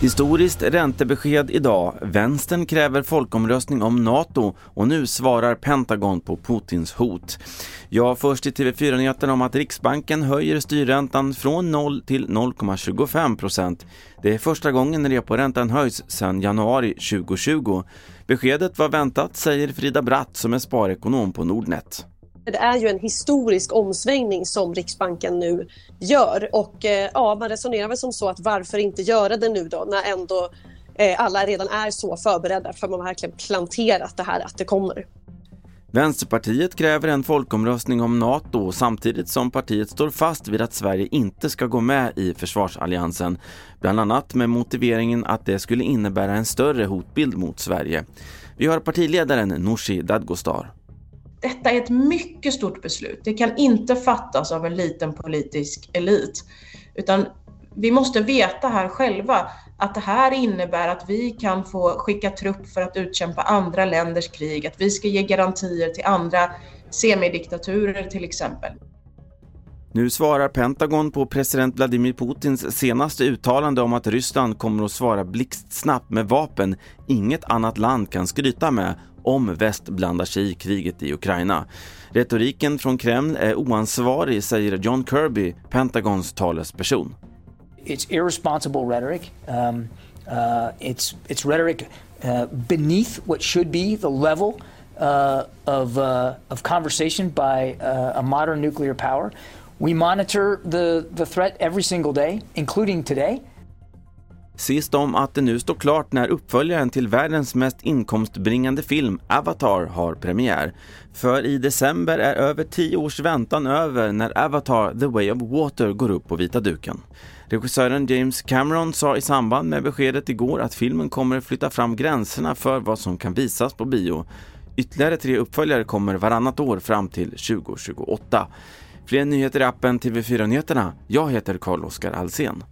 Historiskt räntebesked idag. Vänstern kräver folkomröstning om NATO och nu svarar Pentagon på Putins hot. Ja, först i TV4-nyheterna om att Riksbanken höjer styrräntan från 0 till 0,25 procent. Det är första gången reporäntan höjs sedan januari 2020. Beskedet var väntat, säger Frida Bratt som är sparekonom på Nordnet. Det är ju en historisk omsvängning som Riksbanken nu gör och eh, ja, man resonerar väl som så att varför inte göra det nu då när ändå eh, alla redan är så förberedda för man har verkligen planterat det här att det kommer. Vänsterpartiet kräver en folkomröstning om NATO samtidigt som partiet står fast vid att Sverige inte ska gå med i försvarsalliansen. Bland annat med motiveringen att det skulle innebära en större hotbild mot Sverige. Vi har partiledaren Nooshi Dadgostar. Detta är ett mycket stort beslut. Det kan inte fattas av en liten politisk elit. Utan vi måste veta här själva att det här innebär att vi kan få skicka trupp för att utkämpa andra länders krig, att vi ska ge garantier till andra semidiktaturer till exempel. Nu svarar Pentagon på president Vladimir Putins senaste uttalande om att Ryssland kommer att svara blixtsnabbt med vapen inget annat land kan skryta med om väst blandar sig i kriget i Ukraina. Retoriken från Kreml är oansvarig, säger John Kirby, Pentagons talesperson. It's irresponsible rhetoric. Um, uh, it's, it's rhetoric uh, beneath what should be the level uh, of, uh, of conversation by uh, a modern nuclear power. We monitor the, the threat every single day, including today. Sist om att det nu står klart när uppföljaren till världens mest inkomstbringande film, Avatar, har premiär. För i december är över tio års väntan över när Avatar The Way of Water går upp på vita duken. Regissören James Cameron sa i samband med beskedet igår att filmen kommer flytta fram gränserna för vad som kan visas på bio. Ytterligare tre uppföljare kommer varannat år fram till 2028. Fler nyheter i appen TV4 Nyheterna. Jag heter Carl-Oskar Alsen.